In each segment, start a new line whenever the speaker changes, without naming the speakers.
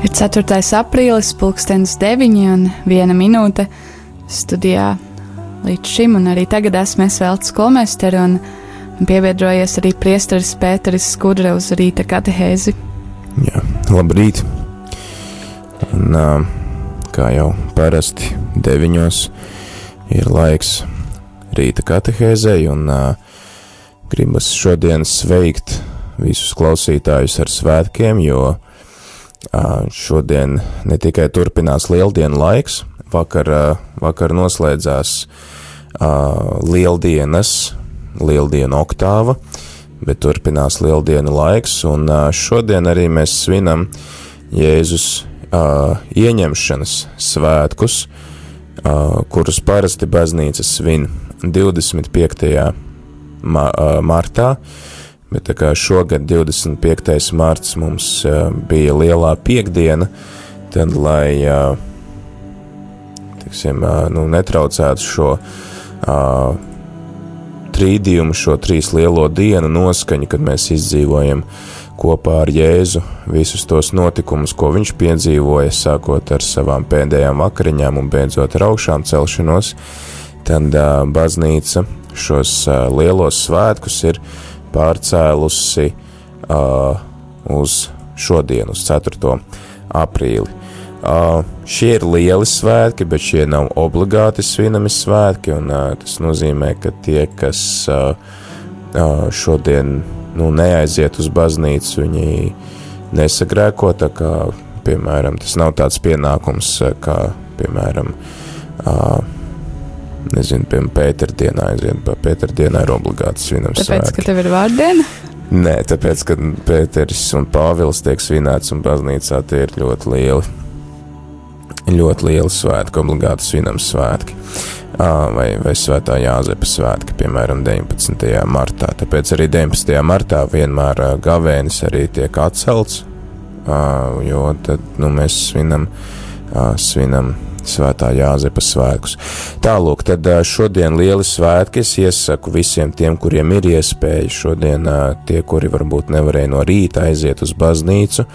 Ir 4. aprīlis, pulkstenis 9 un 1 minūte studijā līdz šim, un arī tagad esmu es Veltes Kolmester un piebiedrojies arī priesteris Pēteris Skudra uz rīta katehēzi.
Jā, labrīt! Un, kā jau parasti deviņos ir laiks rīta katehēzei, un gribas šodien sveikt visus klausītājus ar svētkiem, jo Šodien ne tikai turpinās lieldienu laiks, vakar, vakar noslēdzās lieldienas, lieldienu oktāva, bet turpinās lieldienu laiks, un šodien arī mēs svinam Jēzus ieņemšanas svētkus, kurus parasti baznīca svin 25. martā, Bet tā kā šogad 25. mārts mums bija lielā piekdiena, tad, lai tiksim, nu, netraucētu šo trīdījumu, šo trīs lielo dienu noskaņu, kad mēs izdzīvojam kopā ar Jēzu visus tos notikumus, ko viņš piedzīvoja, sākot ar savām pēdējām vakariņām un beidzot ar augšām celšanos, tad baznīca šos lielos svētkus ir pārcēlusi uh, uz šodienu, uz 4. aprīli. Uh, šie ir lieli svētki, bet šie nav obligāti svinami svētki, un uh, tas nozīmē, ka tie, kas uh, uh, šodien nu, neaiziet uz baznīcu, viņi nesagrēko, tā kā, piemēram, tas nav tāds pienākums, kā, piemēram, uh, nezinu, piemēram, Pēterdienā aiziet, bet Pēterdienā ir obligāti svinams
Tāpēc,
svētki.
ka tev ir vārdiena?
Nē, tāpēc, ka Pēteris un Pāvils tiek svinēts un baznīcā tie ir ļoti lieli, ļoti lieli svētki, obligāti svinams svētki. Vai, vai svētā Jāzepa svētki, piemēram, 19. martā. Tāpēc arī 19. martā vienmēr gavēnis arī tiek atcelts, jo tad nu, mēs svinam, svinam svētā Jāzepa svētkus. Tālūk, tad šodien lieli svētki es iesaku visiem tiem, kuriem ir iespēja šodien tie, kuri varbūt nevarēja no rīta aiziet uz baznīcu,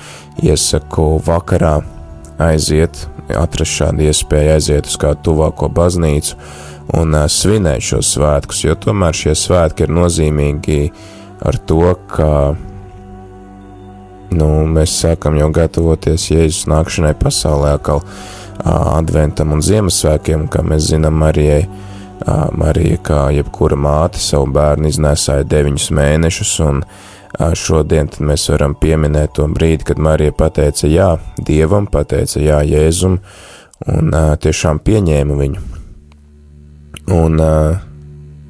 iesaku vakarā aiziet, atrast šādu iespēju aiziet uz kādu tuvāko baznīcu un svinēt šos svētkus, jo tomēr šie svētki ir nozīmīgi ar to, ka nu, mēs sākam jau gatavoties Jēzus nākšanai pasaulē atkal adventam un Ziemassvētkiem, kā mēs zinām, Marijai. Marija, kā jebkura māte, savu bērnu iznēsāja deviņus mēnešus, un šodien mēs varam pieminēt to brīdi, kad Marija pateica jā Dievam, pateica jā Jēzum, un tiešām pieņēma viņu. Un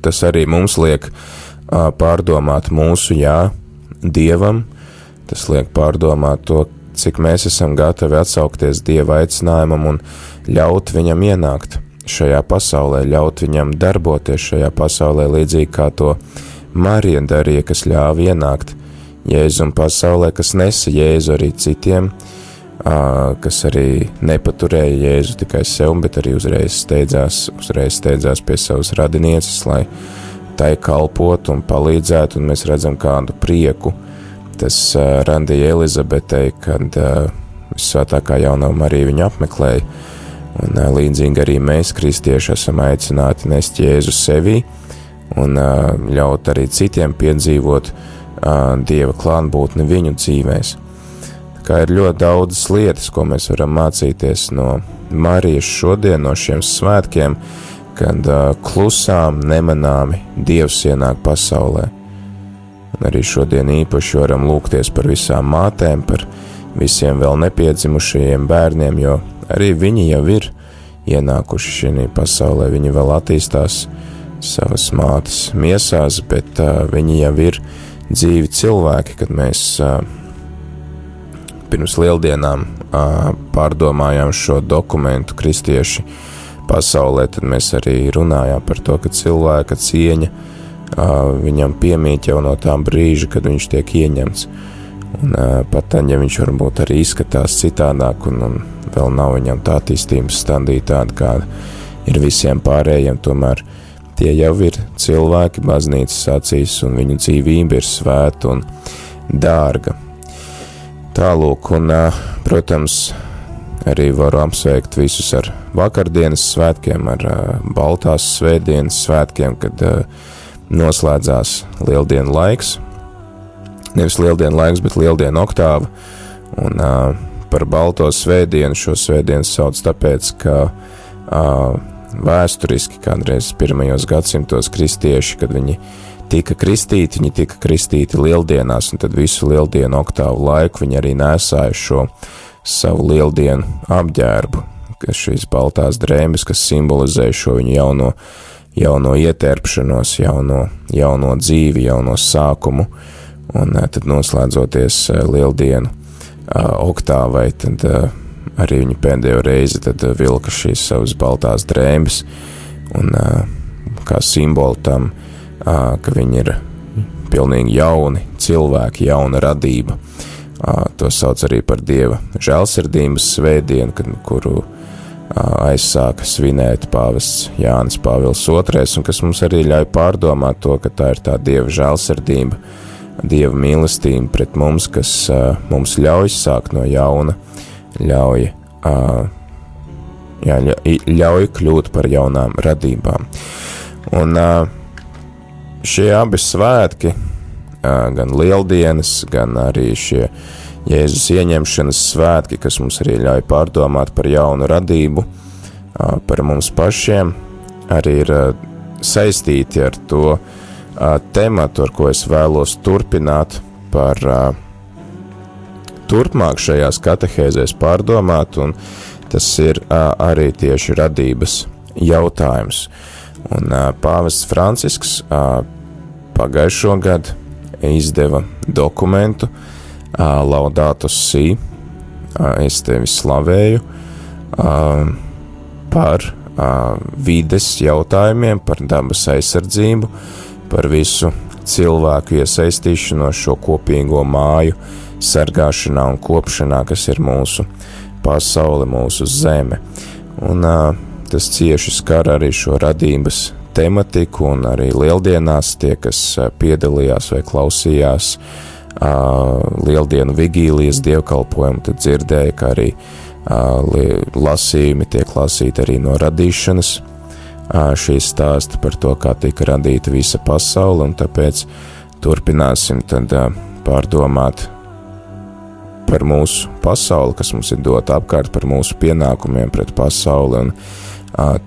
tas arī mums liek pārdomāt mūsu jā Dievam, tas liek pārdomāt to, cik mēs esam gatavi atsaukties Dieva aicinājumam un ļaut viņam ienākt šajā pasaulē, ļaut viņam darboties šajā pasaulē, līdzīgi kā to Marija darīja, kas ļāva ienākt Jēzum pasaulē, kas nesa Jēzu arī citiem, kas arī nepaturēja Jēzu tikai sev, bet arī uzreiz steidzās, uzreiz steidzās pie savas radinieces, lai tai kalpotu un palīdzētu, un mēs redzam kādu prieku, Tas uh, randīja Elizabetei, kad uh, svētākā jaunā Marija viņu apmeklēja. Un uh, līdzīgi arī mēs, kristieši, esam aicināti nest Jēzu sevī un uh, ļaut arī citiem piedzīvot uh, Dieva klātbūtni viņu dzīvēs. Tā kā ir ļoti daudzas lietas, ko mēs varam mācīties no Marijas šodien, no šiem svētkiem, kad uh, klusām, nemanāmi Dievs ienāk pasaulē. Un arī šodien īpaši varam lūgties par visām mātēm, par visiem vēl nepiedzimušajiem bērniem, jo arī viņi jau ir ienākuši šajā pasaulē. Viņi vēl attīstās savas mātes miesās, bet uh, viņi jau ir dzīvi cilvēki, kad mēs uh, pirms lieldienām uh, pārdomājām šo dokumentu kristieši pasaulē, tad mēs arī runājām par to, ka cilvēka cieņa uh, viņam piemīt jau no tā brīža, kad viņš tiek ieņemts. Un, pat tad, ja viņš varbūt arī izskatās citādāk, un, un vēl nav viņam tā attīstības stadija tāda, kāda ir visiem pārējiem, tomēr tie jau ir cilvēki baznīcas acīs, un viņu dzīvība ir svēta un dārga. Tālūk, un, protams, arī varu apsveikt visus ar vakardienas svētkiem, ar Baltās svētdienas svētkiem, kad noslēdzās lieldienu laiks. Nevis lieldienu laiks, bet lieldienu oktāva. Un uh, par Balto svētdienu šo svētdienu sauc tāpēc, ka uh, vēsturiski kādreiz pirmajos gadsimtos kristieši, kad viņi tika kristīti, viņi tika kristīti lieldienās, un tad visu lieldienu oktāvu laiku viņi arī nesāja šo savu lieldienu apģērbu, kas šīs baltās drēbes, kas simbolizē šo viņu jauno, jauno ietērpšanos, jauno, jauno dzīvi, jauno sākumu, un tad noslēdzoties lieldienu oktāvai, tad arī viņi pēdējo reizi vilka šīs savas baltās drēbes, un kā simbolu tam, ka viņi ir pilnīgi jauni cilvēki, jauna radība. To sauc arī par dieva žēlsirdības svētdienu, kuru aizsāka svinēt pāvests Jānis Pāvils II, un kas mums arī ļauj pārdomāt to, ka tā ir tā dieva žēlsirdība, Dieva mīlestība pret mums, kas uh, mums ļauj sākt no jauna, ļauj, uh, jā, ļauj kļūt par jaunām radībām. Un uh, šie abi svētki, uh, gan lieldienas, gan arī šie Jēzus ieņemšanas svētki, kas mums arī ļauj pārdomāt par jaunu radību, uh, par mums pašiem, arī ir uh, saistīti ar to, uh, tematu, ar ko es vēlos turpināt par turpmāk šajās katehēzēs pārdomāt, un tas ir arī tieši radības jautājums. Un pāvests Francisks pagājušo gadu izdeva dokumentu Laudātus Sī, es tevi slavēju, par vides jautājumiem, par dabas aizsardzību, par visu cilvēku iesaistīšanos šo kopīgo māju sargāšanā un kopšanā, kas ir mūsu pasaule, mūsu zeme. Un tas cieši skar arī šo radības tematiku, un arī lieldienās tie, kas piedalījās vai klausījās uh, lieldienu vigīlijas dievkalpojumu, tad dzirdēja, ka arī lasījumi tiek lasīti arī no radīšanas šī stāsta par to, kā tika radīta visa pasaule, un tāpēc turpināsim tad pārdomāt par mūsu pasauli, kas mums ir dota apkārt, par mūsu pienākumiem pret pasauli un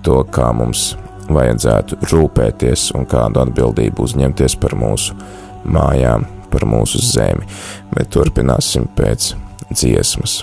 to, kā mums vajadzētu rūpēties un kādu atbildību uzņemties par mūsu mājām, par mūsu zemi. Bet turpināsim pēc dziesmas.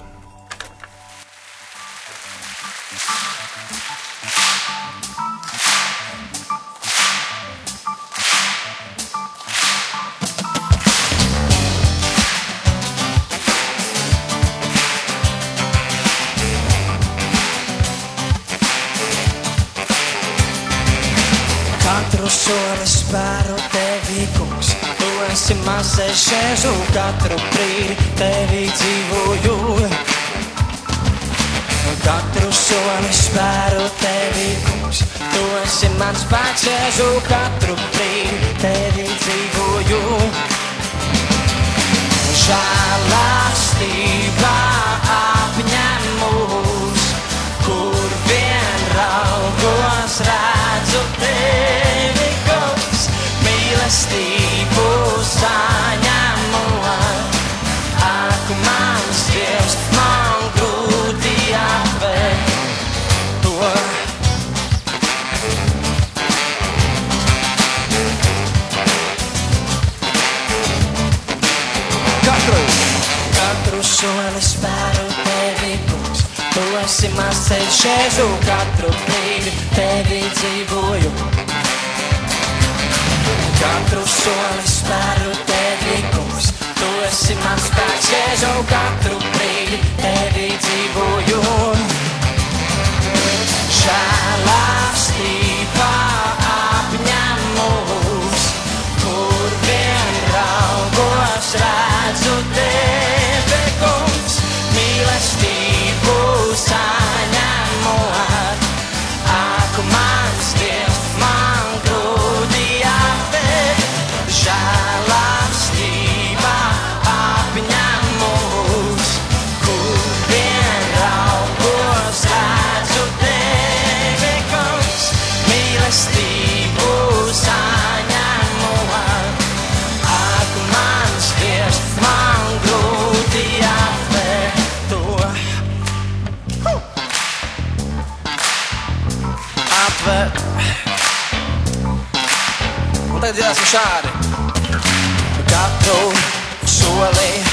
Jēzu katru brīdi tevi dzīvoju. Katru soli spēru tevi, kungs, tu esi mans spēks, Jēzu katru brīdi ceļš, Jēzu, katru brīdi tevi dzīvoju. Katru soli spēru tevi, kungs. Tu esi mans spēks, Jēzu, katru brīdi tevi dzīvoju. Žēlastībā Doesn't shot. Got told, so I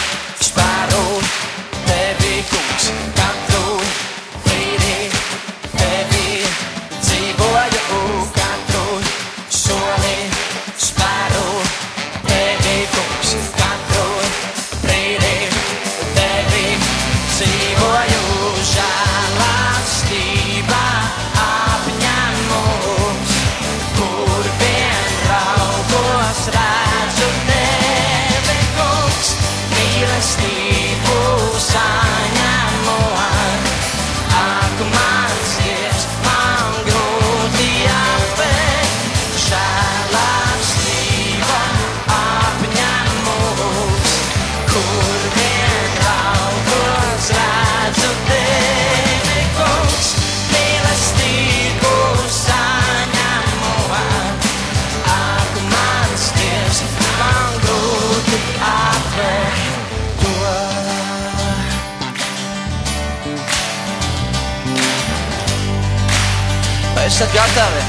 esat gatavi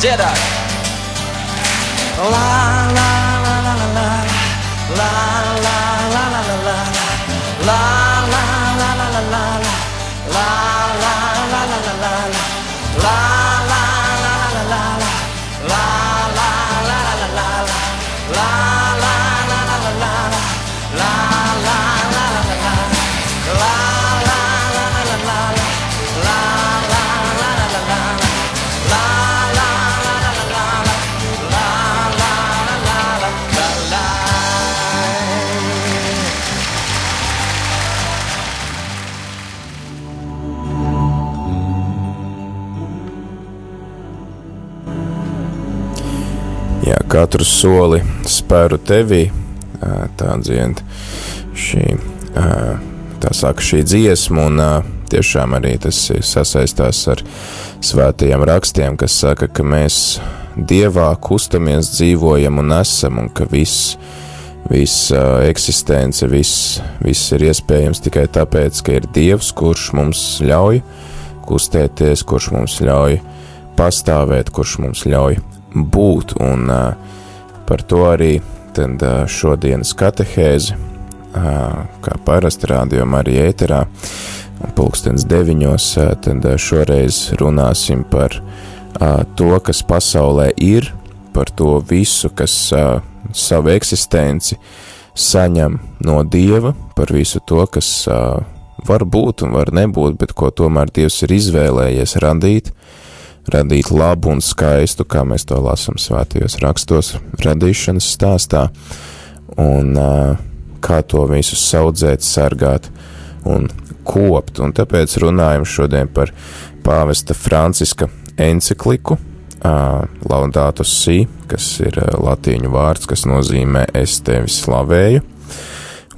dziedāt? La la la la la la la la la la la la la la
katru soli spēru tevī, tā dzied šī, tā saka šī dziesma, un tiešām arī tas sasaistās ar svētajiem rakstiem, kas saka, ka mēs Dievā kustamies, dzīvojam un esam, un ka viss, viss eksistence, viss, viss ir iespējams tikai tāpēc, ka ir Dievs, kurš mums ļauj kustēties, kurš mums ļauj pastāvēt, kurš mums ļauj būt, un uh, par to arī tad, uh, šodienas katehēzi, uh, kā parasti rādījumā arī ēterā, pulkstens deviņos, uh, tad uh, šoreiz runāsim par uh, to, kas pasaulē ir, par to visu, kas uh, savu eksistenci saņem no Dieva, par visu to, kas uh, var būt un var nebūt, bet ko tomēr Dievs ir izvēlējies radīt, radīt labu un skaistu, kā mēs to lasām svētajos rakstos, radīšanas stāstā, un uh, kā to visu saudzēt, sargāt un kopt. Un tāpēc runājam šodien par pāvesta Franciska encikliku, uh, Laudatus Si, kas ir uh, latīņu vārds, kas nozīmē es tevi slavēju.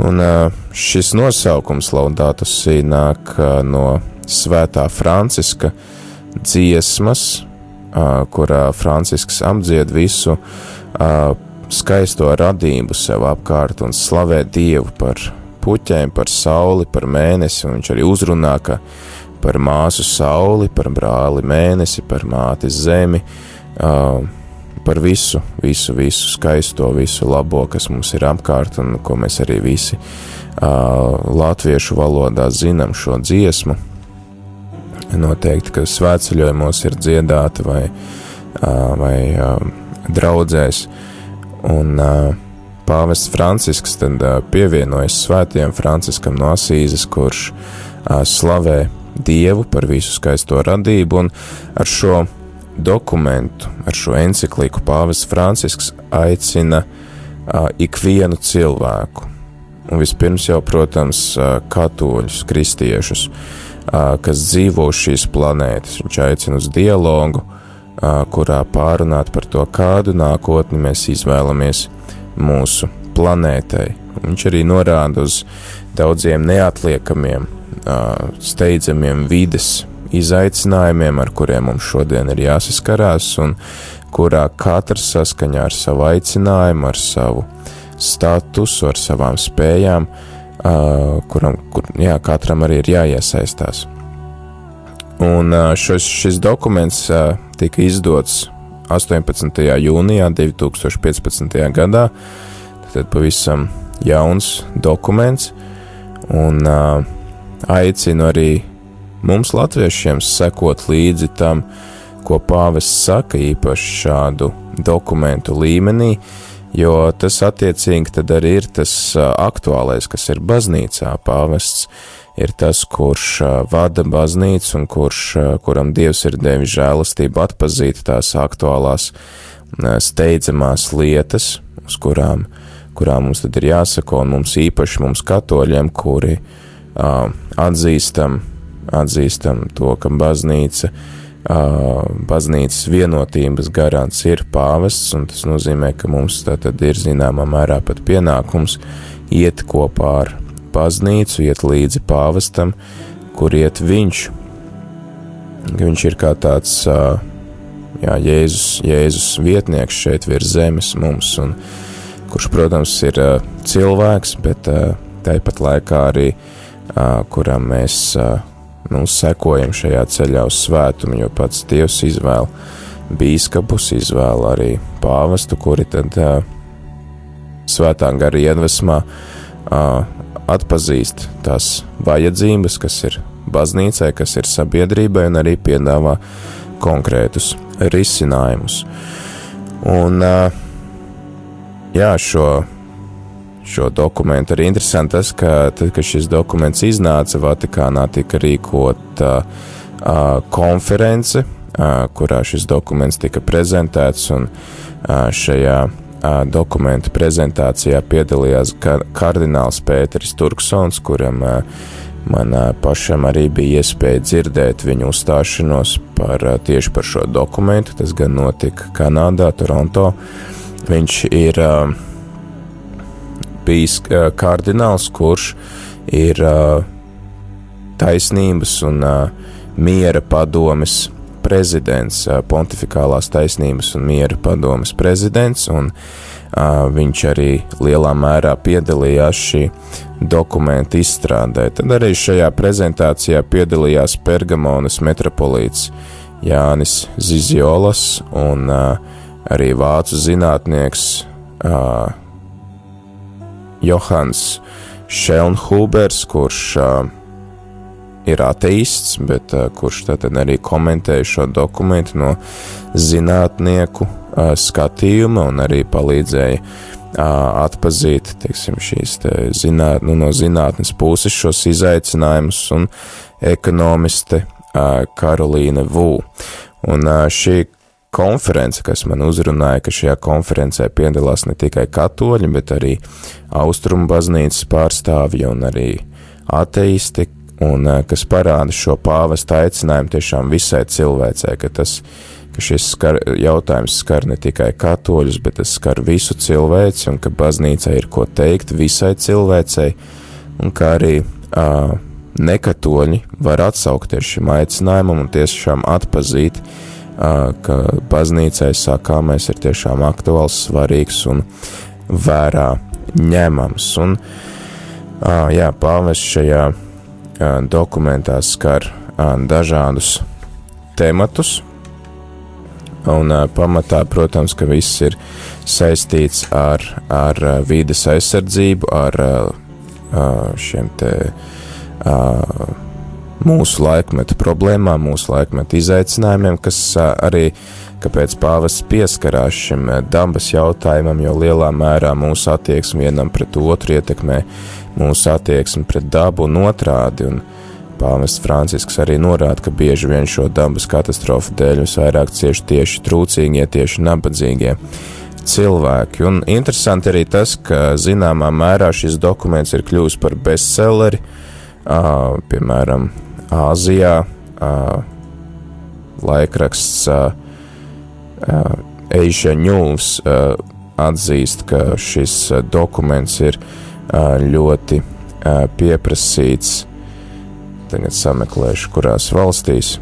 Un uh, šis nosaukums Laudatus Si nāk uh, no svētā Franciska, dziesmas, kurā Francisks apdzied visu skaisto radību sev apkārt un slavē Dievu par puķiem, par sauli, par mēnesi, un viņš arī uzrunā, ka par māsu sauli, par brāli mēnesi, par māti zemi, par visu, visu, visu skaisto, visu labo, kas mums ir apkārt, un ko mēs arī visi latviešu valodā zinām šo dziesmu, noteikti, ka svētceļojumos ir dziedāta vai, vai draudzēs. Un pāvests Francisks tad pievienojas svētiem Franciskam no Asīzes, kurš slavē Dievu par visu skaisto radību, un ar šo dokumentu, ar šo encikliku pāvests Francisks aicina ikvienu cilvēku, un vispirms jau, protams, katoļus, kristiešus, kas dzīvo uz šīs planētas. Viņš aicina uz dialogu, kurā pārunāt par to, kādu nākotni mēs izvēlamies mūsu planētai. Viņš arī norāda uz daudziem neatliekamiem, steidzamiem vides izaicinājumiem, ar kuriem mums šodien ir jāsaskarās, un kurā katrs saskaņā ar savu aicinājumu, ar savu statusu, ar savām spējām, uh, kuram kur, jā, katram arī ir jāiesaistās. Un uh, šis, šis dokuments uh, tika izdots 18. jūnijā 2015. gadā. Tad pavisam jauns dokuments, un uh, aicinu arī mums, latviešiem, sekot līdzi tam, ko pāvests saka īpaši šādu dokumentu līmenī, jo tas attiecīgi tad arī ir tas aktuālais, kas ir baznīcā. Pāvests ir tas, kurš vada baznīcu un kurš, kuram Dievs ir devis žēlastību atpazīt tās aktuālās steidzamās lietas, uz kurām kurām mums tad ir jāsako, un mums īpaši mums katoļiem, kuri uh, atzīstam, atzīstam to, ka baznīca, uh, baznīcas vienotības garants ir pāvests, un tas nozīmē, ka mums tā tad ir zināmā mērā pat pienākums iet kopā ar baznīcu, iet līdzi pāvestam, kur iet viņš, viņš ir kā tāds, jā, Jēzus, Jēzus vietnieks šeit virs zemes mums, un kurš, protams, ir cilvēks, bet tāpat laikā arī kuram mēs nu, sekojam šajā ceļā uz svētumu, jo pats Dievs izvēl bīskapus, izvēl arī pāvestu, kuri tad uh, svētā gara iedvesmā uh, atpazīst tās vajadzības, kas ir baznīcai, kas ir sabiedrībai, un arī piedāvā konkrētus risinājumus. Un uh, jā, šo, šo dokumentu arī interesanti tas, ka tad, kad šis dokuments iznāca, Vatikānā tika rīkota konference, kurā šis dokuments tika prezentēts, un šajā dokumentu prezentācijā piedalījās kardināls Pēteris Turksons, kuram man pašam arī bija iespēja dzirdēt viņu uzstāšanos par tieši par šo dokumentu. Tas gan notika Kanādā, Toronto. Viņš ir uh, bijis uh, kardināls, kurš ir uh, taisnības un uh, miera padomes prezidents, pontificālās taisnības un miera padomes prezidents, un uh, viņš arī lielā mērā piedalījās šī dokumenta izstrādē. Tad arī šajā prezentācijā piedalījās Pergamonas metropolīts Jānis Ziziolas un uh, arī vācu zinātnieks uh, Johans Šelnhūbers, kurš uh, ir ateists, bet uh, kurš tad arī komentēja šo dokumentu no zinātnieku uh, skatījuma un arī palīdzēja uh, atpazīt, teiksim, šīs te zināt, nu, no zinātnes puses šos izaicinājumus un ekonomiste uh, Karolīna Vū. Un uh, šī konference, kas man uzrunāja, ka šajā konferencē piedalās ne tikai katoļi, bet arī austrumu baznīcas pārstāvji un arī ateisti, un eh, kas parāda šo pāvesta aicinājumu tiešām visai cilvēcei, ka tas, ka šis skar, jautājums skar ne tikai katoļus, bet tas skar visu cilvēci, un ka baznīcai ir ko teikt visai cilvēcei, un kā arī uh, nekatoļi var atsaukties šim aicinājumam un tiešām atpazīt, uh, ka baznīcai sākāmais ir tiešām aktuāls, svarīgs un vērā ņemams. Un, jā, pāvests šajā dokumentā skar dažādus tematus, un pamatā, protams, ka viss ir saistīts ar, ar vīdes aizsardzību, ar šiem te mūsu laikmeta problēmām, mūsu laikmeta izaicinājumiem, kas arī, kāpēc pāvests pieskarās šim dabas jautājumam, jo lielā mērā mūsu attieksme vienam pret otru ietekmē mūsu attieksmi pret dabu un otrādi. Un Pāvests Francisks arī norāda, ka bieži vien šo dabas katastrofu dēļ visvairāk cieši tieši trūcīgie, tieši nabadzīgie cilvēki. Un interesanti arī tas, ka zināmā mērā šis dokuments ir kļuvis par bestselleri. Uh, piemēram, Āzijā laikraksts Asia News atzīst, ka šis dokuments ir ļoti pieprasīts. Tagad sameklēšu, kurās valstīs.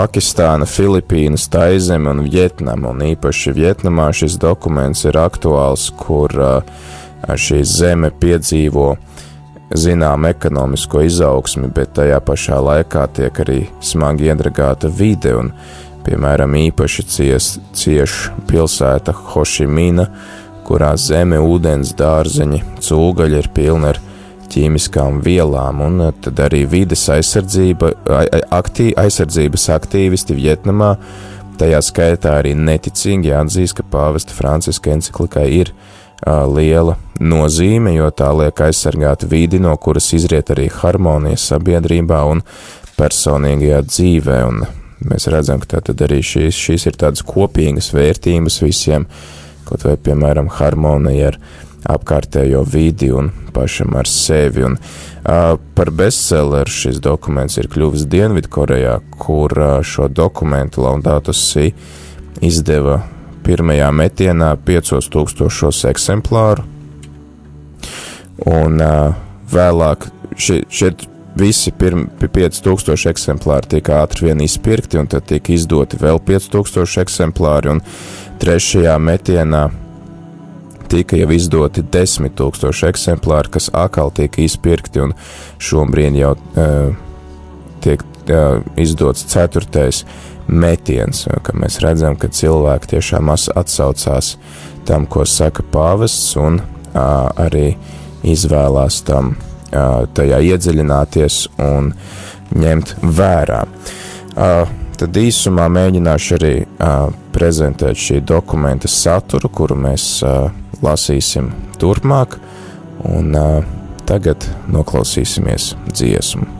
Pakistāna, Filipīnas, Taizeme un Vietnama, un īpaši Vietnamā šis dokuments ir aktuāls, kur šī zeme piedzīvo zinām ekonomisko izaugsmi, bet tajā pašā laikā tiek arī smagi iedragāta vide un, piemēram, īpaši cies, cieš pilsēta Hošimina, kurā zeme, ūdens, dārzeņi, cūgaļi ir pilni ar ķīmiskām vielām, un eh, tad arī vides aizsardzība, aktī, aizsardzības aktīvisti Vietnamā, tajā skaitā arī neticīgi atzīst, ka pāvesta Franciska enciklikai ir uh, liela nozīme, jo tā liek aizsargāt vidi, no kuras izriet arī harmonija sabiedrībā un personīgajā dzīvē, un mēs redzam, ka tad arī šīs, šīs ir tādas kopīgas vērtības visiem, kaut vai, piemēram, harmonija ar apkārtējo vidi un pašam ar sevi. Un, uh, par bestselleru šis dokuments ir kļuvis Dienvidkorejā, kur uh, šo dokumentu Laudato Si izdeva pirmajā metienā 5000 eksemplāru, un uh, vēlāk šie, šie visi pirmi 5000 eksemplāri tika ātri vien izpirkti, un tad tika izdoti vēl 5000 eksemplāri, un trešajā metienā tika jau izdoti desmit tūkstoši eksemplāri, kas atkal tika izpirkti, un šobrīd jau uh, tiek uh, izdots ceturtais metiens, ka mēs redzam, ka cilvēki tiešām atsaucās tam, ko saka pāvests, un uh, arī izvēlās tam uh, tajā iedziļināties un ņemt vērā. Uh, tad īsumā mēģināšu arī uh, prezentēt šī dokumenta saturu, kuru mēs uh, lasīsim turpmāk, un tagad noklausīsimies dziesmu.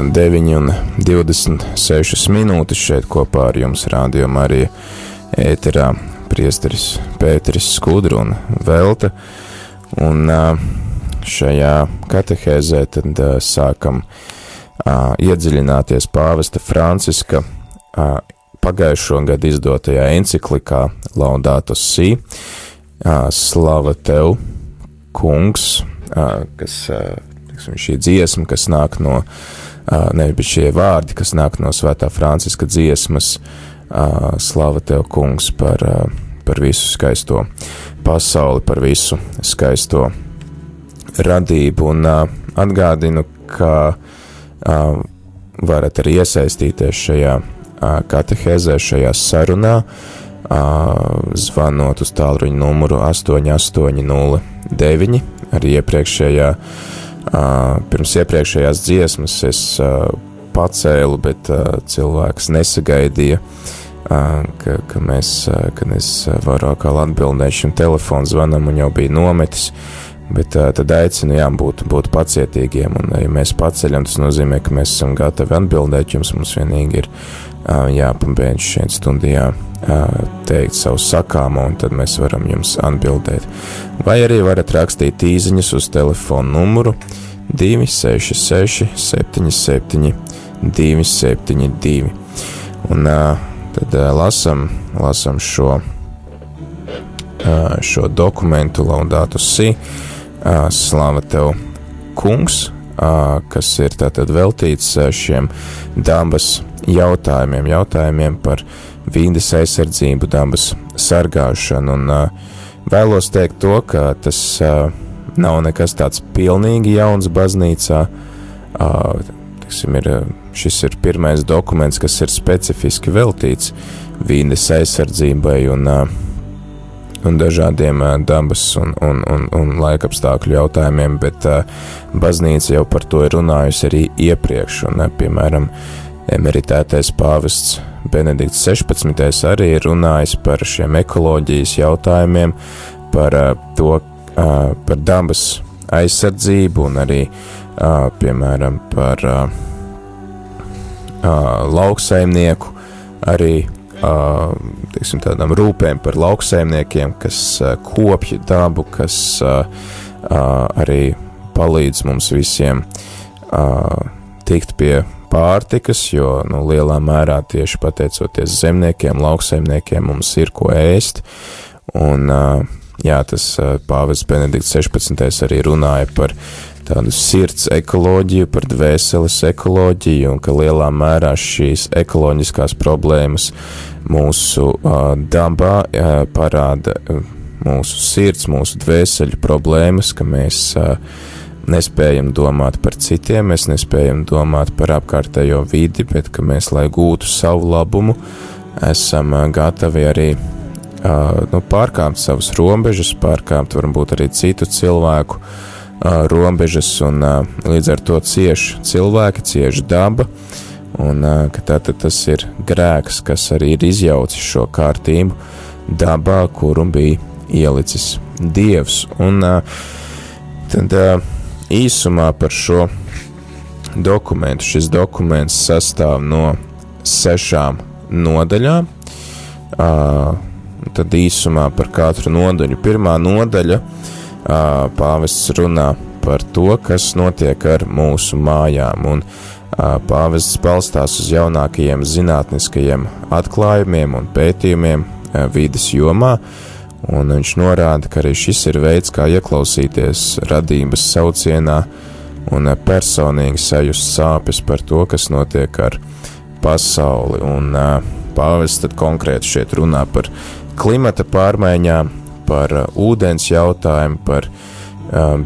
Tātad 9 un 26 minūtes šeit kopā ar jums rādio Marija ēterā priesteris Pēteris Skudru un Velta. Un šajā katehēzē tad sākam iedziļināties pāvesta Franciska pagājušo gadu izdotajā enciklikā Laudato Si, Slava Tev, kungs, kas, tiksim, šī dziesma, kas nāk no, nevis šie vārdi, kas nāk no svētā Franciska dziesmas, Slava Tev, kungs, par, par visu skaisto. Pasauli, par visu skaisto radību, un atgādinu, ka varat arī iesaistīties šajā katehēzē, šajā sarunā, zvanot uz tālruņa numuru 8809. Arī iepriekšējā, pirms iepriekšējās dziesmas es pacēlu, bet cilvēks nesagaidīja, ka, ka, mēs, ka es varu atkal atbildēt šim telefonu zvanam un jau bija nometis. Bet tad aicinu, jā, būt, būt pacietīgiem, un, ja mēs paceļam, tas nozīmē, ka mēs esam gatavi atbildēt jums. Mums vienīgi ir jāpabeidz šeit studijā teikt savu sakāmo, un tad mēs varam jums atbildēt. Vai arī varat rakstīt īsiņas uz telefona numuru 266, 77, 272. Un tad lasam, lasam šo, šo dokumentu, Laudātu Si, Slava tev, kungs, kas ir tātad veltīts šiem dabas jautājumiem, jautājumiem par vīdes aizsardzību, dabas sargāšanu. Un uh, vēlos teikt to, ka tas uh, nav nekas tāds pilnīgi jauns baznīcā. Uh, tiksim, ir, šis ir pirmais dokuments, kas ir specifiski veltīts vīdes aizsardzībai un, un dažādiem dabas un, un, un, un laikapstākļu jautājumiem, bet baznīca jau par to ir runājusi arī iepriekš. Un, piemēram, emeritētais pāvests Benedikts 16. arī ir runājis par šiem ekoloģijas jautājumiem, par to, par dabas aizsardzību un arī, piemēram, par lauksaimnieku, arī teiksim, tādām rūpēm par lauksaimniekiem, kas kopja dabu, kas arī palīdz mums visiem tikt pie pārtikas, jo nu, lielā mērā tieši pateicoties zemniekiem, lauksaimniekiem mums ir ko ēst. Un, jā, tas pāvests Benedikts 16. arī runāja par tādu sirds ekoloģiju, par dvēseles ekoloģiju, un ka lielā mērā šīs ekoloģiskās problēmas mūsu uh, dabā uh, parāda mūsu sirds, mūsu dvēseļu problēmas, ka mēs uh, nespējam domāt par citiem, mēs nespējam domāt par apkārtējo vidi, bet ka mēs, lai gūtu savu labumu, esam gatavi arī uh, nu, pārkāpt savas robežas, pārkāpt varbūt arī citu cilvēku uh, robežas, un uh, līdz ar to cieši cilvēki, cieši daba, un ka tātad tas ir grēks, kas arī ir izjaucis šo kārtību dabā, kuru bija ielicis Dievs. Un, tad, īsumā par šo dokumentu. Šis dokuments sastāv no sešām nodaļām. Tad īsumā par katru nodaļu. Pirmā nodaļa pāvests runā par to, kas notiek ar mūsu mājām, un pāvests balstās uz jaunākajiem zinātniskajiem atklājumiem un pētījumiem vidas jomā, uh, un viņš norāda, ka arī šis ir veids, kā ieklausīties radības saucienā un personīgi sajust sāpes par to, kas notiek ar pasauli. Un pāvests tad konkrēti šeit runā par klimata pārmaiņām, par ūdens jautājumu, par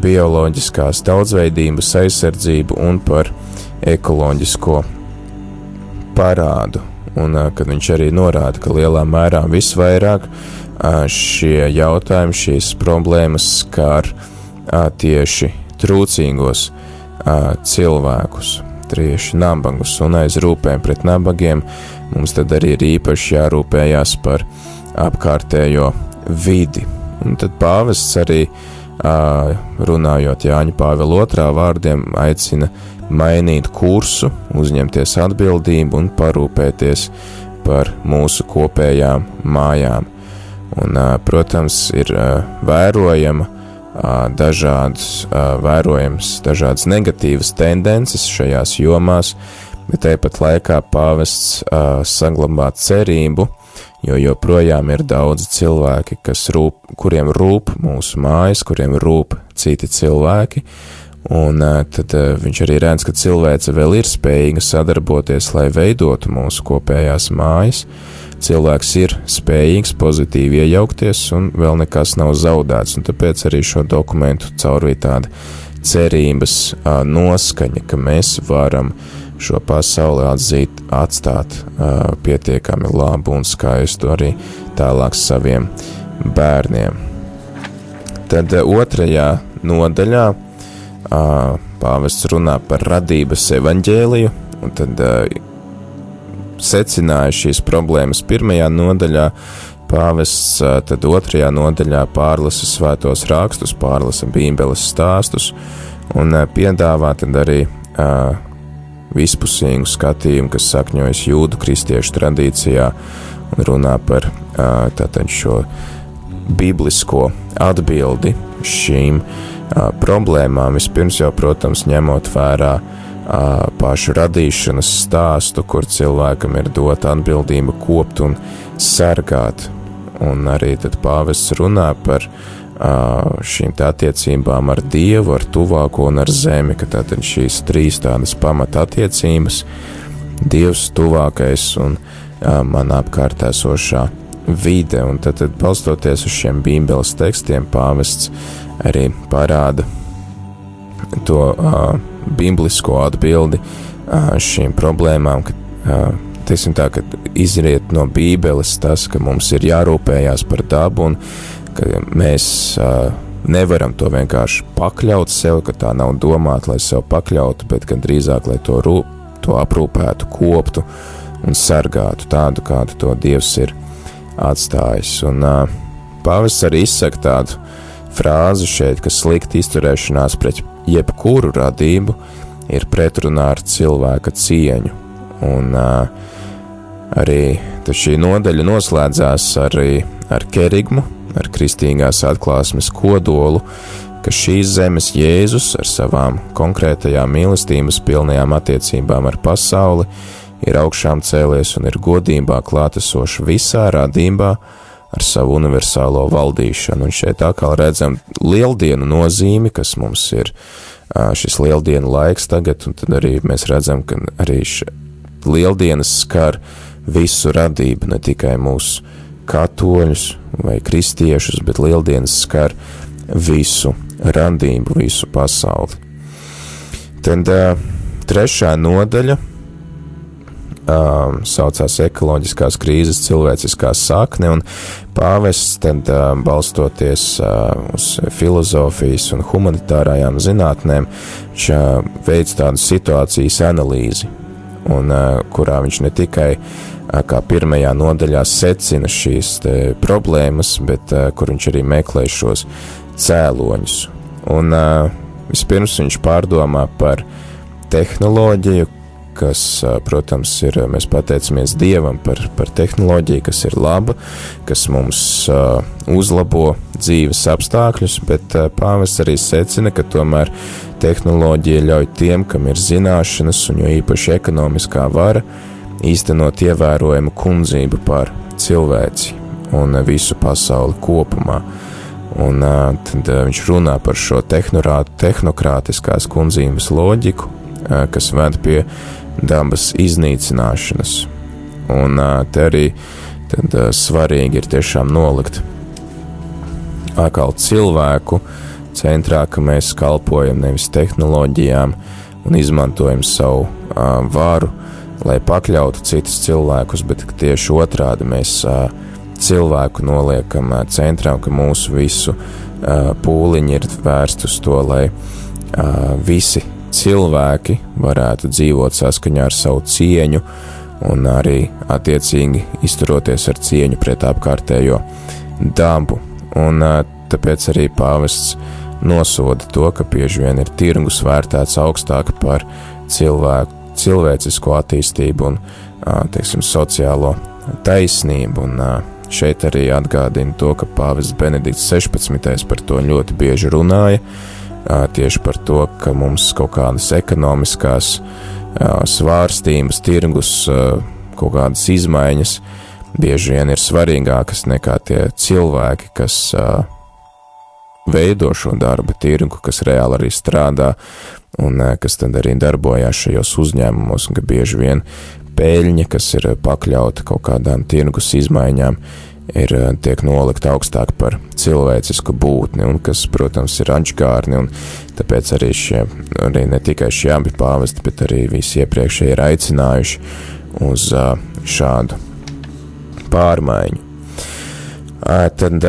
bioloģiskās daudzveidības aizsardzību un par ekoloģisko parādu. Un kad viņš arī norāda, ka lielā mērā visvairāk šie jautājumi, šīs problēmas skar tieši trūcīgos cilvēkus, tieši nabagus un aiz rūpēm pret nabagiem. Mums tad arī ir īpaši jārūpējās par apkārtējo vidi. Un tad pāvests arī runājot Jāņa Pāvila otrā vārdiem, aicina mainīt kursu, uzņemties atbildību un parūpēties par mūsu kopējām mājām. Un, protams, ir vērojama dažādas, vērojams dažādas negatīvas tendences šajās jomās, bet tāpat laikā pāvests saglabā cerību, jo joprojām ir daudz cilvēki, rūp, kuriem rūp mūsu mājas, kuriem rūp citi cilvēki, un tad viņš arī redz, ka cilvēce vēl ir spējīga sadarboties, lai veidotu mūsu kopējās mājas, cilvēks ir spējīgs pozitīvi iejaukties, un vēl nekas nav zaudēts. Tāpēc arī šo dokumentu caurvīja tāda cerības a, noskaņa, ka mēs varam šo pasauli atzīt, atstāt a, pietiekami labu un skaistu arī tālāk saviem bērniem. Tad a, otrajā nodaļā pāvests runā par radības evaņģēliju, un tad secināja šīs problēmas pirmajā nodaļā, pāvests tad otrajā nodaļā pārlasa svētos rakstus, pārlasa bībeles stāstus un piedāvā tad arī uh, vispusīgu skatījumu, kas sakņojas jūdu kristiešu tradīcijā un runā par uh, tātad šo biblisko atbildi šīm uh, problēmām. Vispirms jau, protams, ņemot vērā uh, pašu radīšanas stāstu, kur cilvēkam ir dota atbildība kopt un sargāt. Un arī pāvests runā par šīm attiecībām ar Dievu, ar tuvāko un ar zemi, ka tātad šīs trīs tādas pamata attiecības - Dievs, tuvākais un man apkārt esošā vide, un tad, tad balstoties uz šiem bībeles tekstiem, pāvests arī parāda to uh, biblisko atbildi šīm problēmām, ka, teiksim tā, ka izriet no bībeles tas, ka mums ir jārūpējās par dabu un ka mēs nevaram to vienkārši pakļaut sev, ka tā nav domāta, lai sev pakļautu, bet gan drīzāk, lai to, rūp, to aprūpētu, koptu un sargātu tādu, kādu to Dievs ir atstājis. Un pāvests arī izsaka tādu frāzi šeit, ka slikta izturēšanās pret jebkuru radību ir pretrunā ar cilvēka cieņu. Un uh, arī šī nodaļa noslēdzās arī ar kerigmu, ar kristīgās atklāsmes kodolu, ka šīs zemes Jēzus ar savām konkrētajām mīlestības pilnajām attiecībām ar pasauli ir augšām cēlies un ir godībā klātesoši visā radībā, ar savu universālo valdīšanu. Un šeit atkal redzam lieldienu nozīmi, kas mums ir šis lieldienu laiks tagad, un tad arī mēs redzam, ka arī lieldienas skar visu radību, ne tikai mūsu katoļus vai kristiešus, bet lieldienas skar visu radību, visu pasauli. Tad trešā nodaļa um, saucās ekoloģiskās krīzes cilvēciskā sakne, un pāvests tad um, balstoties uh, uz filozofijas un humanitārajām zinātnēm, viņš uh, veids tādu situācijas analīzi, un uh, kurā viņš ne tikai uh, kā pirmajā nodaļā secina šīs problēmas, bet uh, kur viņš arī meklē šos cēloņus. Un uh, vispirms viņš pārdomā par tehnoloģiju, kas, protams, ir, mēs pateicamies Dievam par, par tehnoloģiju, kas ir laba, kas mums uzlabo dzīves apstākļus, bet pāvests arī secina, ka tomēr tehnoloģija ļauj tiem, kam ir zināšanas un jo īpaši ekonomiskā vara, īstenot ievērojumu kundzību pār cilvēci un visu pasauli kopumā. Un tad viņš runā par šo tehnokrātiskās kundzības loģiku, kas ved pie dabas iznīcināšanas. Un te arī tad, svarīgi ir tiešām nolikt atkal cilvēku centrā, ka mēs kalpojam nevis tehnoloģijām un izmantojam savu uh, varu, lai pakļautu citus cilvēkus, bet tieši otrādi mēs uh, cilvēku noliekam uh, centrā, ka mūsu visu uh, pūliņi ir vērsti uz to, lai uh, visi cilvēki varētu dzīvot saskaņā ar savu cieņu un arī attiecīgi izturoties ar cieņu pret apkārtējo dabu. Un tāpēc arī pāvests nosoda to, ka bieži vien ir tirgus vērtēts augstāk par cilvēku, cilvēcisko attīstību un, teiksim, sociālo taisnību. Un, šeit arī atgādina to, ka Pāvests Benedikts 16. par to ļoti bieži runāja, tieši par to, ka mums kaut kādas ekonomiskās svārstības, tirgus, kaut kādas izmaiņas bieži vien ir svarīgākas nekā tie cilvēki, kas veido šo darba tirgu, kas reāli arī strādā un kas tad arī darbojās šajos uzņēmumos, ka bieži vien peļņa, kas ir pakļauta kaut kādām tirgus izmaiņām, ir tiek nolikta augstāk par cilvēcisku būtni, un kas, protams, ir ančkārni, un tāpēc arī šie, arī ne tikai šie abi pāvesti, bet arī visi iepriekšēji ir aicinājuši uz šādu pārmaiņu. Tad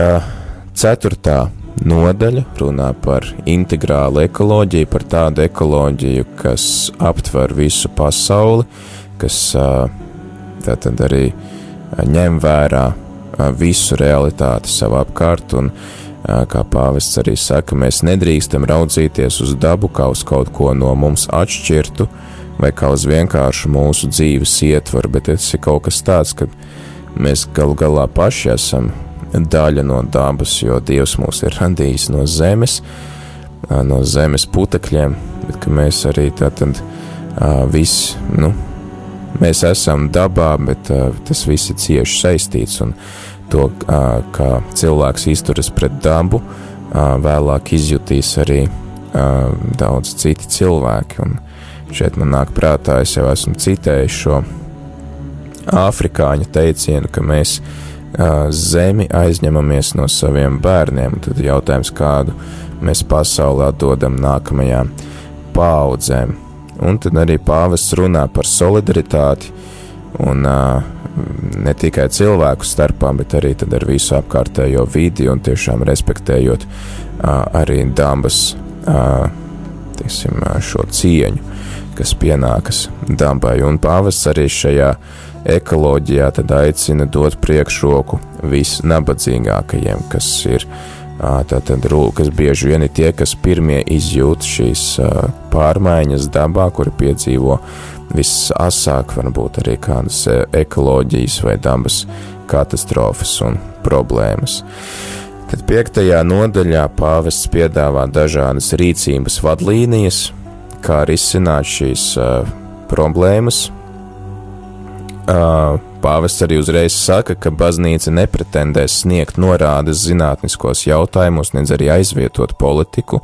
ceturtā nodaļa runā par integrālu ekoloģiju, par tādu ekoloģiju, kas aptver visu pasauli, kas tātad arī ņem vērā visu realitāti savā apkārt, un kā pāvests arī saka, mēs nedrīkstam raudzīties uz dabu kā uz kaut ko no mums atšķirtu, vai kā uz vienkāršu mūsu dzīves ietvaru, bet tas ir kaut kas tāds, ka mēs galu galā paši esam daļa no dabas, jo Dievs mūs ir radījis no zemes, no zemes putekļiem, bet mēs arī tātad visi, nu, mēs esam dabā, bet tas viss ir cieši saistīts, un to, kā cilvēks izturas pret dabu, vēlāk izjutīs arī daudz citi cilvēki, un šeit man nāk prātā, es jau esmu citējis šo afrikāņu teicienu, ka mēs mēs zemi aizņemamies no saviem bērniem. Tad jautājums, kādu mēs pasaulē dodam nākamajām paudzēm. Un tad arī pāvests runā par solidaritāti un ne tikai cilvēku starpā, bet arī ar visu apkārtējo vidi un tiešām respektējot arī dabas teiksim, šo cieņu, kas pienākas dabai. Un pāvests arī šajā ekoloģijā aicina dot priekšroku visnabadzīgākajiem, kas ir tātad kas bieži vien ir tie, kas pirmie izjūt šīs pārmaiņas dabā, kuri piedzīvo visasāk, varbūt arī kādas ekoloģijas vai dabas katastrofas un problēmas. Tad piektajā nodaļā pāvests piedāvā dažādas rīcības vadlīnijas, kā risināt šīs uh, problēmas, Pāvests arī uzreiz saka, ka baznīca nepretendēs sniegt norādes zinātniskos jautājumos, nedz arī aizvietot politiku,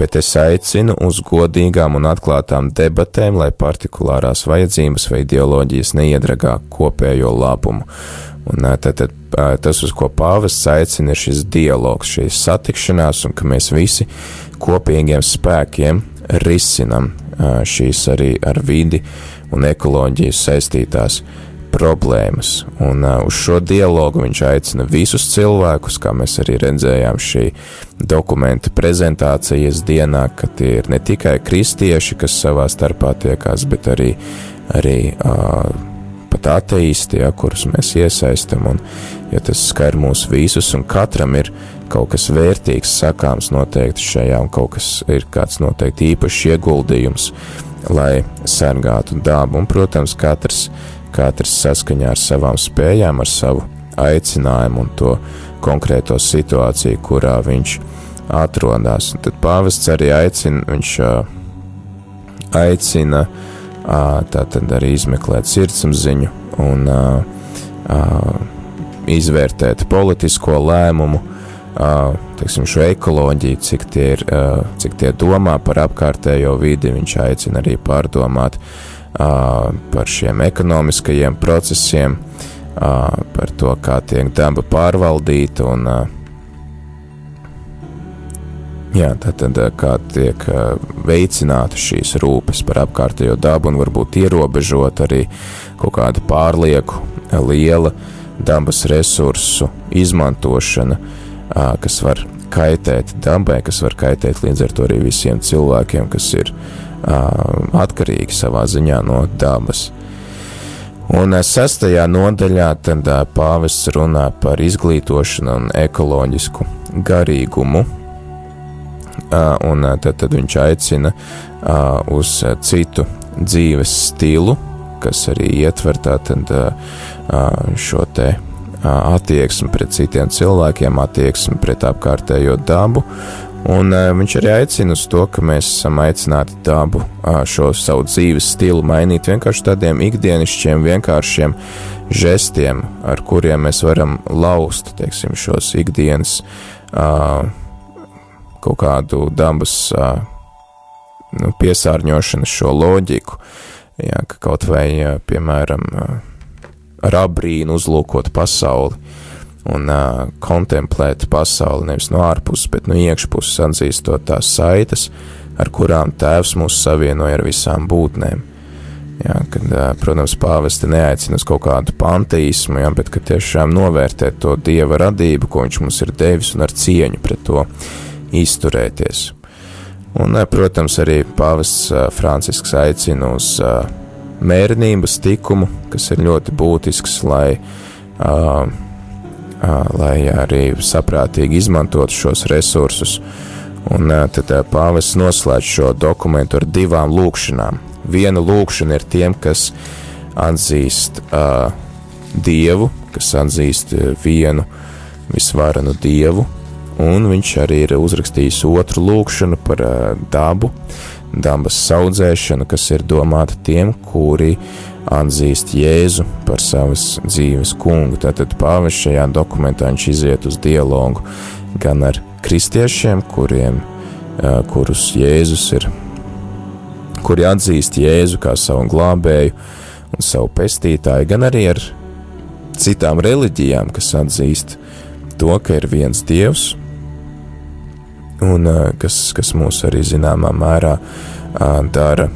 bet es aicinu uz godīgām un atklātām debatēm, lai partikulārās vajadzības vai ideoloģijas neiedragā kopējo labumu. Un tad, tad tas, uz ko pāvests aicina, ir šis dialogs, šīs satikšanās, un ka mēs visi kopīgiem spēkiem risinam šīs arī ar vidi un ekoloģijas saistītās problēmas. Un uh, uz šo dialogu viņš aicina visus cilvēkus, kā mēs arī redzējām šī dokumenta prezentācijas dienā, ka tie ir ne tikai kristieši, kas savā starpā tiekās, bet arī, arī uh, pat ateisti, ja, kurus mēs iesaistam, un ja tas skar mūs visus, un katram ir kaut kas vērtīgs sakāms noteikti šajā, un kaut kas ir kāds noteikti īpašs ieguldījums lai sargātu dabu. Un, protams, katrs, katrs saskaņā ar savām spējām, ar savu aicinājumu un to konkrēto situāciju, kurā viņš atrodas. Tad pāvests arī aicina, viņš aicina tātad arī izmeklēt sirdsapziņu un izvērtēt politisko lēmumu teiksim, šo ekoloģiju, cik tie, ir, cik tie domā par apkārtējo vidi. Viņš aicina arī pārdomāt par šiem ekonomiskajiem procesiem, par to, kā tiek daba pārvaldīta un jā, tātad, kā tiek veicināta šīs rūpes par apkārtējo dabu un varbūt ierobežot arī kaut kāda pārlieku liela dabas resursu izmantošana, kas var kaitēt dabai, kas var kaitēt līdz ar to arī visiem cilvēkiem, kas ir atkarīgi savā ziņā no dabas. Un sestajā nodaļā tad pāvests runā par izglītošanu un ekoloģisku garīgumu. un tad, tad viņš aicina uz citu dzīves stilu, kas arī ietver tātad šo te attieksmi pret citiem cilvēkiem, attieksmi pret apkārtējo dabu. Un uh, viņš arī aicina uz to, ka mēs esam aicināti dabu, uh, šo savu dzīves stilu mainīt vienkārši tādiem ikdienišķiem, vienkāršiem žestiem, ar kuriem mēs varam laust, teiksim, šos ikdienas uh, kaut kādu dabas uh, nu, piesārņošanu, šo loģiku. Jā, ka kaut vai, piemēram, ar abrīnu uzlūkot pasauli un uh, kontemplēt pasauli nevis no ārpuses, bet no iekšpuses atzīstot tās saites, ar kurām Tēvs mūs savienoja ar visām būtnēm. Jā, kad, uh, protams, pāvesti neaicina uz kaut kādu panteismu, jā, bet tiešām novērtēt to Dieva radību, ko viņš mums ir devis, un ar cieņu pret to izturēties. Un, protams, arī pāvests Francisks aicina uz mērnības tikumu, kas ir ļoti būtisks, lai, lai arī saprātīgi izmantotu šos resursus. Un tad pāvests noslēdz šo dokumentu ar divām lūkšanām. Viena lūkšana ir tiem, kas atzīst uh, Dievu, kas atzīst vienu visvarenu Dievu, un viņš arī ir uzrakstījis otru lūkšanu par uh, dabu, dabas audzēšanu, kas ir domāta tiem, kuri atzīst Jēzu par savas dzīves kungu. Tātad pāvis šajā dokumentā viņš iziet uz dialogu gan ar kristiešiem, kuriem, kurus Jēzus ir, kuri atzīst Jēzu kā savu glābēju un savu pestītāju, gan arī ar citām reliģijām, kas atzīst to, ka ir viens dievs un kas, kas mūs arī zināmā mērā dara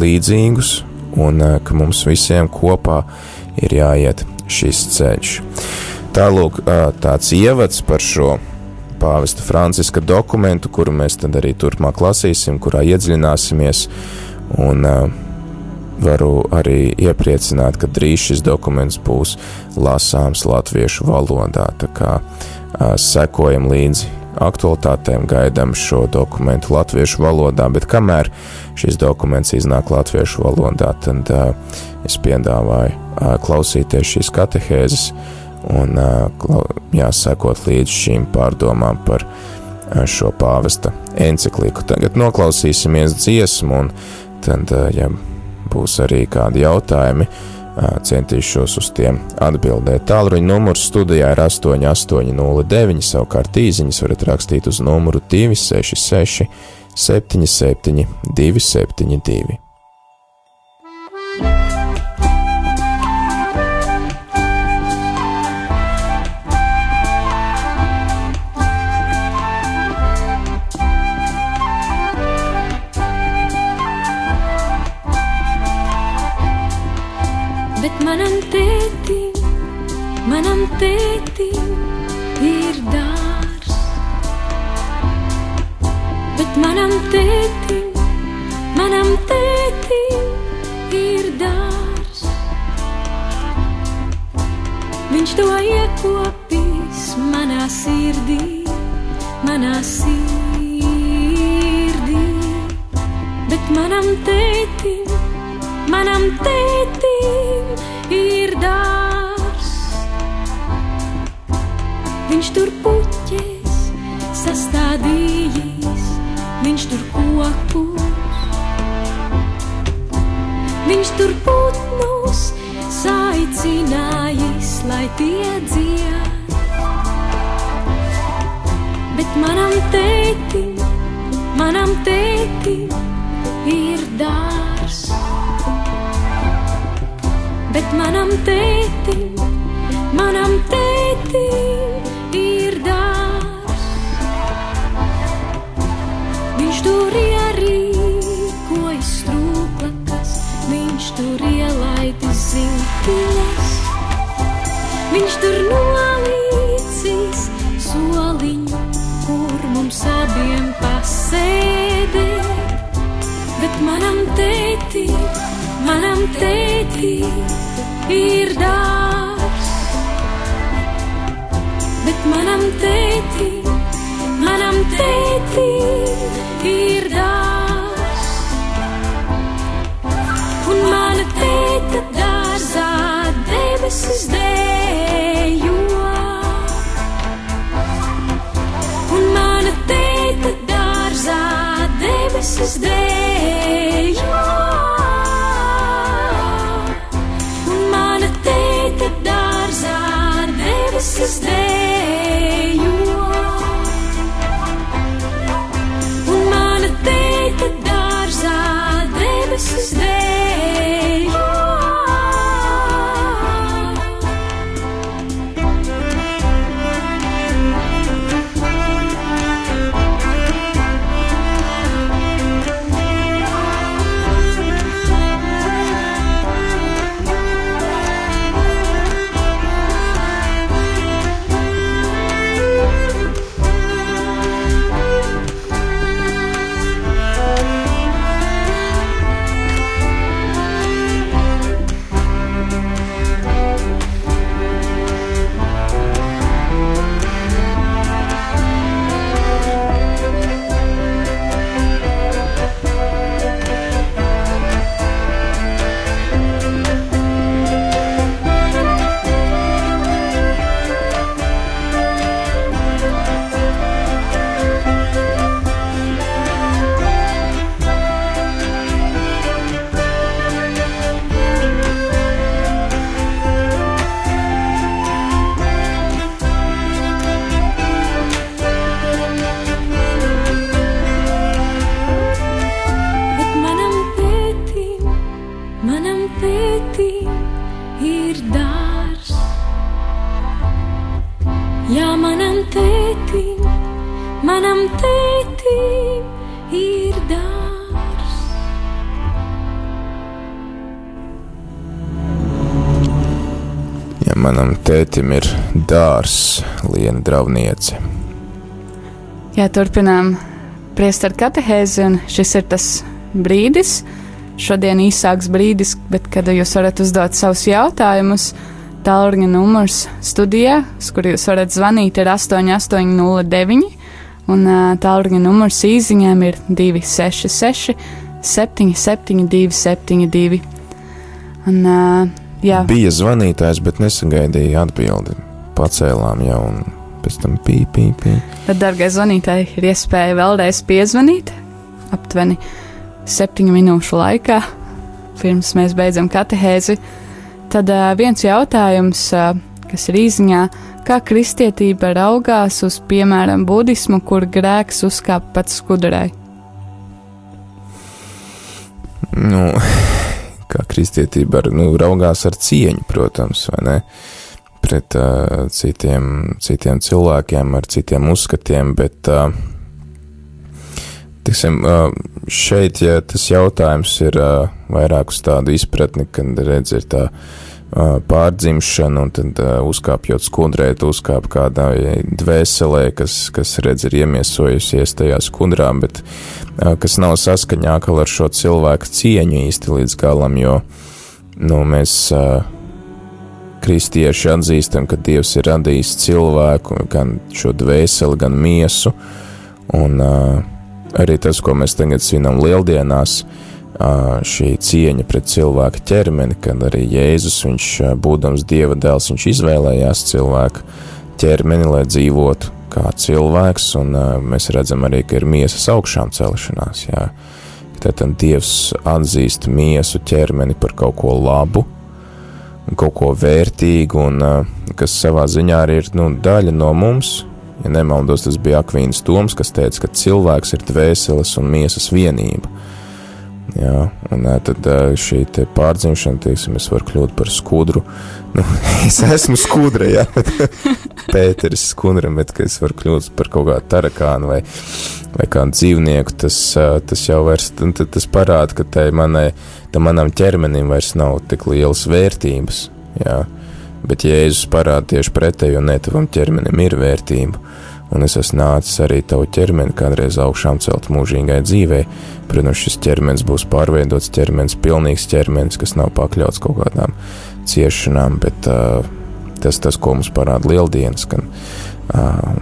līdzīgus, un ka mums visiem kopā ir jāiet šis ceļš. Tālūk, tāds ievads par šo pāvesta Franciska dokumentu, kuru mēs tad arī turpmāk lasīsim, kurā iedziļināsimies, un varu arī iepriecināt, ka drīz šis dokuments būs lasāms latviešu valodā, tā kā sekojam līdzi aktualitātēm gaidām šo dokumentu latviešu valodā, bet kamēr šis dokuments iznāk latviešu valodā, tad uh, es piedāvāju uh, klausīties šīs katehēzes un uh, jāsakot līdz šīm pārdomām par uh, šo pāvesta encikliku. Tagad noklausīsimies dziesmu, un tad, uh, ja būs arī kādi jautājumi, uh, centīšos uz tiem atbildēt. Tālruņa numurs studijā ir 8809, savukārt īsiņas varat rakstīt uz numuru 266 77 272.
un tēti ir dārs. Bet manam tēti, manam tēti ir dārs. Un mana tēta dārzā debesis dēļ. Manam tētim ir dārs,
liena drauniece.
Jā, turpinām priesteru katehēzi, un šis ir tas brīdis. Šodien īsāks brīdis, bet kad jūs varat uzdot savus jautājumus, tālruņa numurs studijā, uz kuru jūs varat zvanīt, ir 8809, un tālruņa numurs īsiņām ir 266, 772, 72. Un, jā,
Bija zvanītājs, bet nesagaidīja atbildi. Pacēlām jau un pēc tam pīpī, pīpī.
tad, darbie zvanītāji, ir iespēja vēlreiz piezvanīt aptuveni septiņu minūšu laikā, pirms mēs beidzam katehēzi. Tad uh, viens jautājums, uh, kas ir īsiņā, kā kristietība raugās uz, piemēram, budismu, kur grēks uzkāp pats skudrai?
Nu, kā kristietība ar, nu, raugās ar cieņu, protams, vai ne? Pret uh, citiem, citiem cilvēkiem, ar citiem uzskatiem, bet, uh, tiksim, uh, šeit, ja tas jautājums ir uh, vairāk uz tādu izpratni, kad redz ir tā uh, pārdzimšana, un tad uzkāpjot skudrē, tu uzkāp kādai dvēselē, kas, kas redz ir iemiesojusies tajā skudrā, bet kas nav saskaņā ar šo cilvēku cieņu īsti līdz galam, jo, nu, mēs kristieši atzīstam, ka Dievs ir radījis cilvēku, gan šo dvēseli, gan miesu, un arī tas, ko mēs tagad svinam lieldienās, uh, šī cieņa pret cilvēku ķermeni, kad arī Jēzus, viņš būdams Dieva dēls, viņš izvēlējās cilvēku ķermeni, lai dzīvotu kā cilvēks, un mēs redzam arī, ka ir miesas augšām celšanās, jā. Tad Dievs atzīst miesu ķermeni par kaut ko labu, kaut ko vērtīgu, un kas savā ziņā arī ir nu, daļa no mums. Ja nemaldos, tas bija Akvīns Toms, kas teica, ka cilvēks ir dvēseles un miesas vienība. Jā, un tad šī pārdzimšana, teiksim, es varu kļūt par skudru. Nu, es esmu skudra, jā, Pēteris skudra, bet ka es varu kļūt par kaut kādu tarakānu vai, vai kādu dzīvnieku, tas, tas jau vairs, tas parāda, ka tai manai, tam manam ķermenim vairs nav tik lielas vērtības, jā. Bet Jēzus parāda tieši pretējo, ne tavam ķermenim ir vērtība un es esmu nācis arī tavu ķermeni kādreiz augšām celt mūžīgai dzīvei. Protams, šis ķermenis būs pārveidots ķermenis, pilnīgs ķermenis, kas nav pakļauts kaut kādām ciešanām, bet uh, tas, tas, ko mums parāda lieldienas, ka uh,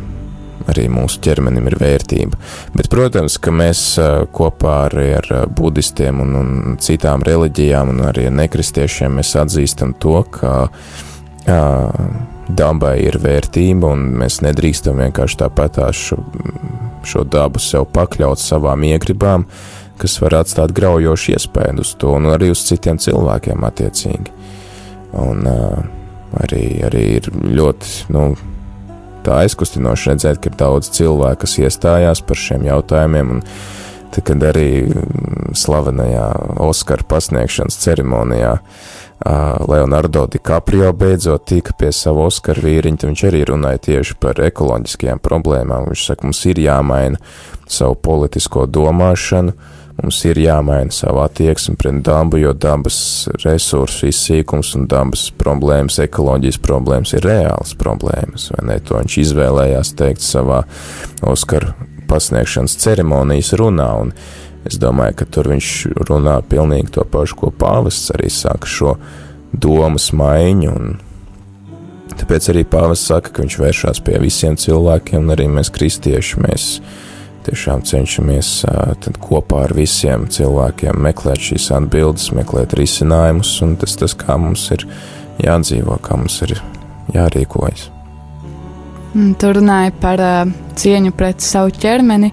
arī mūsu ķermenim ir vērtība. Bet, protams, ka mēs uh, kopā ar, ar budistiem un, un citām reliģijām un arī nekristiešiem mēs atzīstam to, ka uh, dabai ir vērtība, un mēs nedrīkstam vienkārši tāpatās šo, šo dabu sev pakļaut savām iegribām, kas var atstāt graujošu iespēju uz to, un arī uz citiem cilvēkiem attiecīgi. Un uh, arī, arī ir ļoti, nu, aizkustinoši redzēt, ka ir daudz cilvēku, kas iestājās par šiem jautājumiem, un tad, kad arī slavenajā Oskara pasniegšanas ceremonijā uh, Leonardo DiCaprio beidzot tika pie sava Oskara vīriņa, viņš arī runāja tieši par ekoloģiskajām problēmām. Viņš saka, mums ir jāmaina savu politisko domāšanu, mums ir jāmaina savu attieksmi pret dabu, jo dabas resursu izsīkums un dabas problēmas, ekoloģijas problēmas ir reāls problēmas, vai ne? To viņš izvēlējās teikt savā Oskara pasniegšanas ceremonijas runā, un Es domāju, ka tur viņš runā pilnīgi to pašu, ko pāvests arī saka šo domas maiņu. Tāpēc arī pāvests saka, ka viņš vēršas pie visiem cilvēkiem, un arī mēs kristieši mēs tiešām cenšamies tad kopā ar visiem cilvēkiem meklēt šīs atbildes, meklēt risinājumus, un tas tas, kā mums ir jādzīvo, kā mums ir jārīkojas.
Tur runāja par uh, cieņu pret savu ķermeni,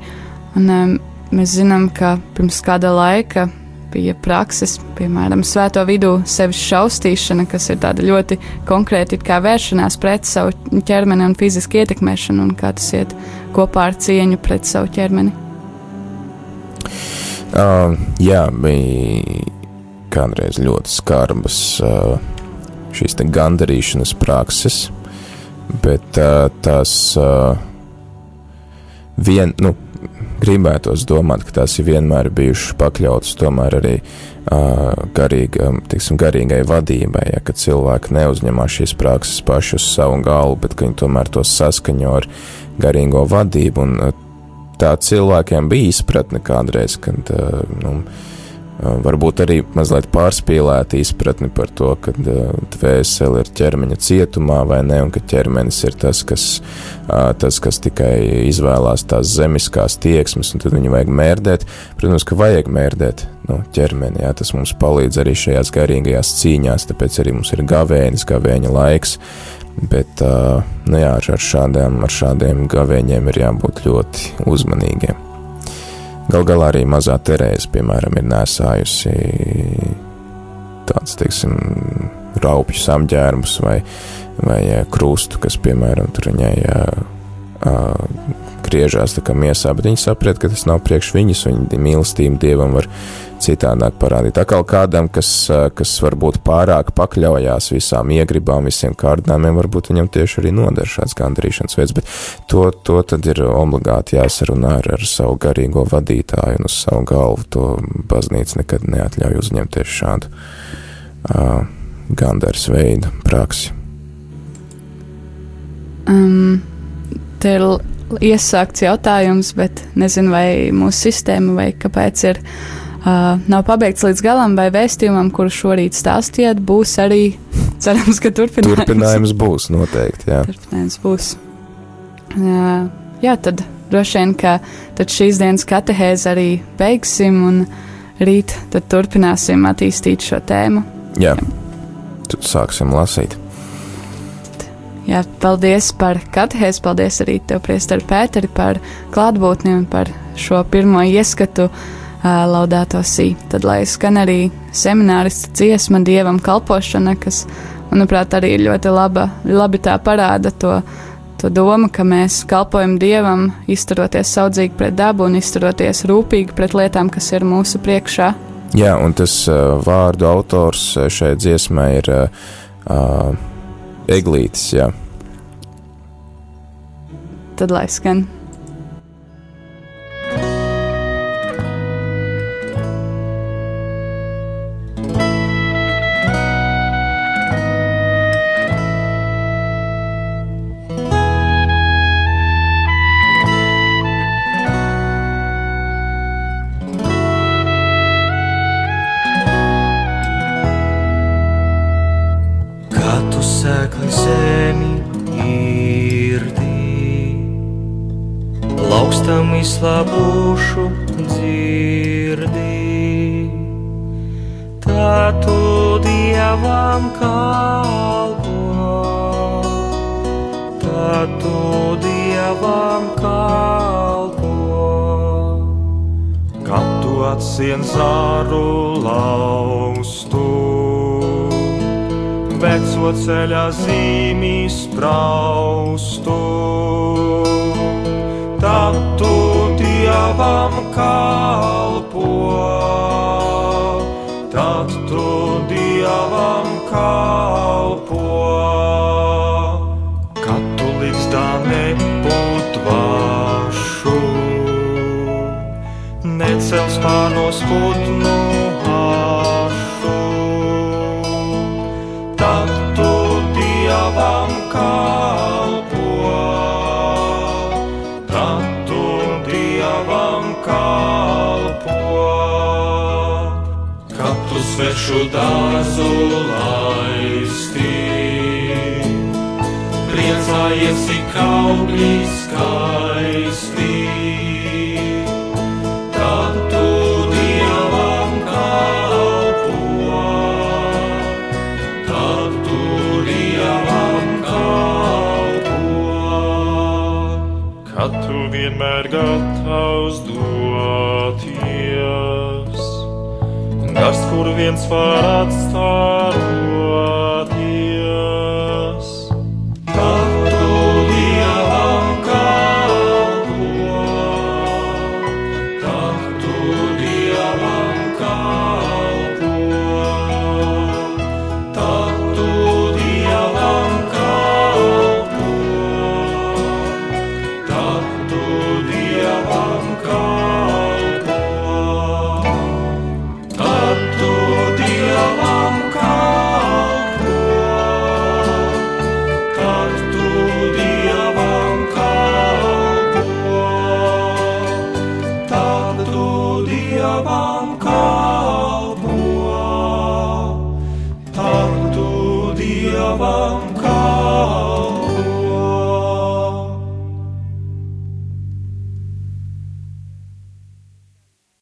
un um, Mēs zinām, ka pirms kāda laika bija prakses, piemēram, svēto vidū sevis šausmīšana, kas ir tāda ļoti konkrēta kā vēršanās pret savu ķermeni un fizisku ietekmēšanu, un kā tas iet kopā ar cieņu pret savu ķermeni.
Uh, jā, bija kādreiz ļoti skarbas uh, šīs gandarīšanas prakses, bet uh, tās uh, vien, nu, gribētos domāt, ka tās ir vienmēr bijušas pakļautas tomēr arī uh, garīga, tiksim, garīgai vadībai, ja, ka cilvēki neuzņemās šīs prakses paši uz savu galvu, bet ka viņi tomēr to saskaņo ar garīgo vadību, un uh, tā cilvēkiem bija izpratne kādreiz, kad, uh, nu, varbūt arī mazliet pārspīlēta izpratne par to, ka dvēsele ir ķermeņa cietumā vai ne, un ka ķermenis ir tas, kas, tas, kas tikai izvēlās tās zemiskās tieksmes, un tad viņu vajag mērdēt. Protams, ka vajag mērdēt nu, ķermeni, jā, tas mums palīdz arī šajās garīgajās cīņās, tāpēc arī mums ir gavēnis, gavēņa laiks. Bet nu jā, ar, šādiem, ar šādiem gavēņiem ir jābūt ļoti uzmanīgiem. Gal galā arī mazā Terēza, piemēram, ir nesājusi tāds, teiksim, raupjus apģērbus vai, vai krustu, kas, piemēram, tur viņai uh, griežās tā kā miesā, bet viņi saprot, ka tas nav priekš viņas, viņa mīlestība dievam var citādāk parādīt. Kā kādam, kas, kas varbūt pārāk pakļaujās visām iegribām, visiem kārdinājumiem, varbūt viņam tieši arī noder šāds gandarīšanas veids, bet to, to tad ir obligāti jāsarunā ar, ar savu garīgo vadītāju un uz savu galvu. To baznīca nekad neatļauj uzņemties šādu uh, gandaras veidu praksi.
Um, te ir iesākts jautājums, bet nezinu, vai mūsu sistēma vai kāpēc ir uh, nav pabeigts līdz galam, vai vēstījumam, kuru šorīt stāstījāt, būs arī cerams, ka turpinājums.
Turpinājums būs noteikti, jā.
Turpinājums būs. Uh, jā, tad droši vien, ka tad šīs dienas katehēzi arī beigsim un rīt tad turpināsim attīstīt šo tēmu.
Jā, tad sāksim lasīt.
Jā, paldies par katehēzi, paldies arī tev, Priesteri Pēteri, par klātbūtni un par šo pirmo ieskatu uh, laudāto sī. Tad, lai skan arī seminārista dziesma dievam kalpošana, kas, manuprāt, arī ir ļoti laba, labi tā parāda to, to domu, ka mēs kalpojam dievam, izturoties saudzīgi pret dabu un izturoties rūpīgi pret lietām, kas ir mūsu priekšā.
Jā, un tas uh, vārdu autors šai dziesmai ir uh, eglītis, jā.
Tad lai skan.
Pārnos putnu ašu, tad tu dievam kalpo. svešu dārzu laisti. Priecājies, cik augļi vienmēr gatavs doties kas kur viens var atstāt.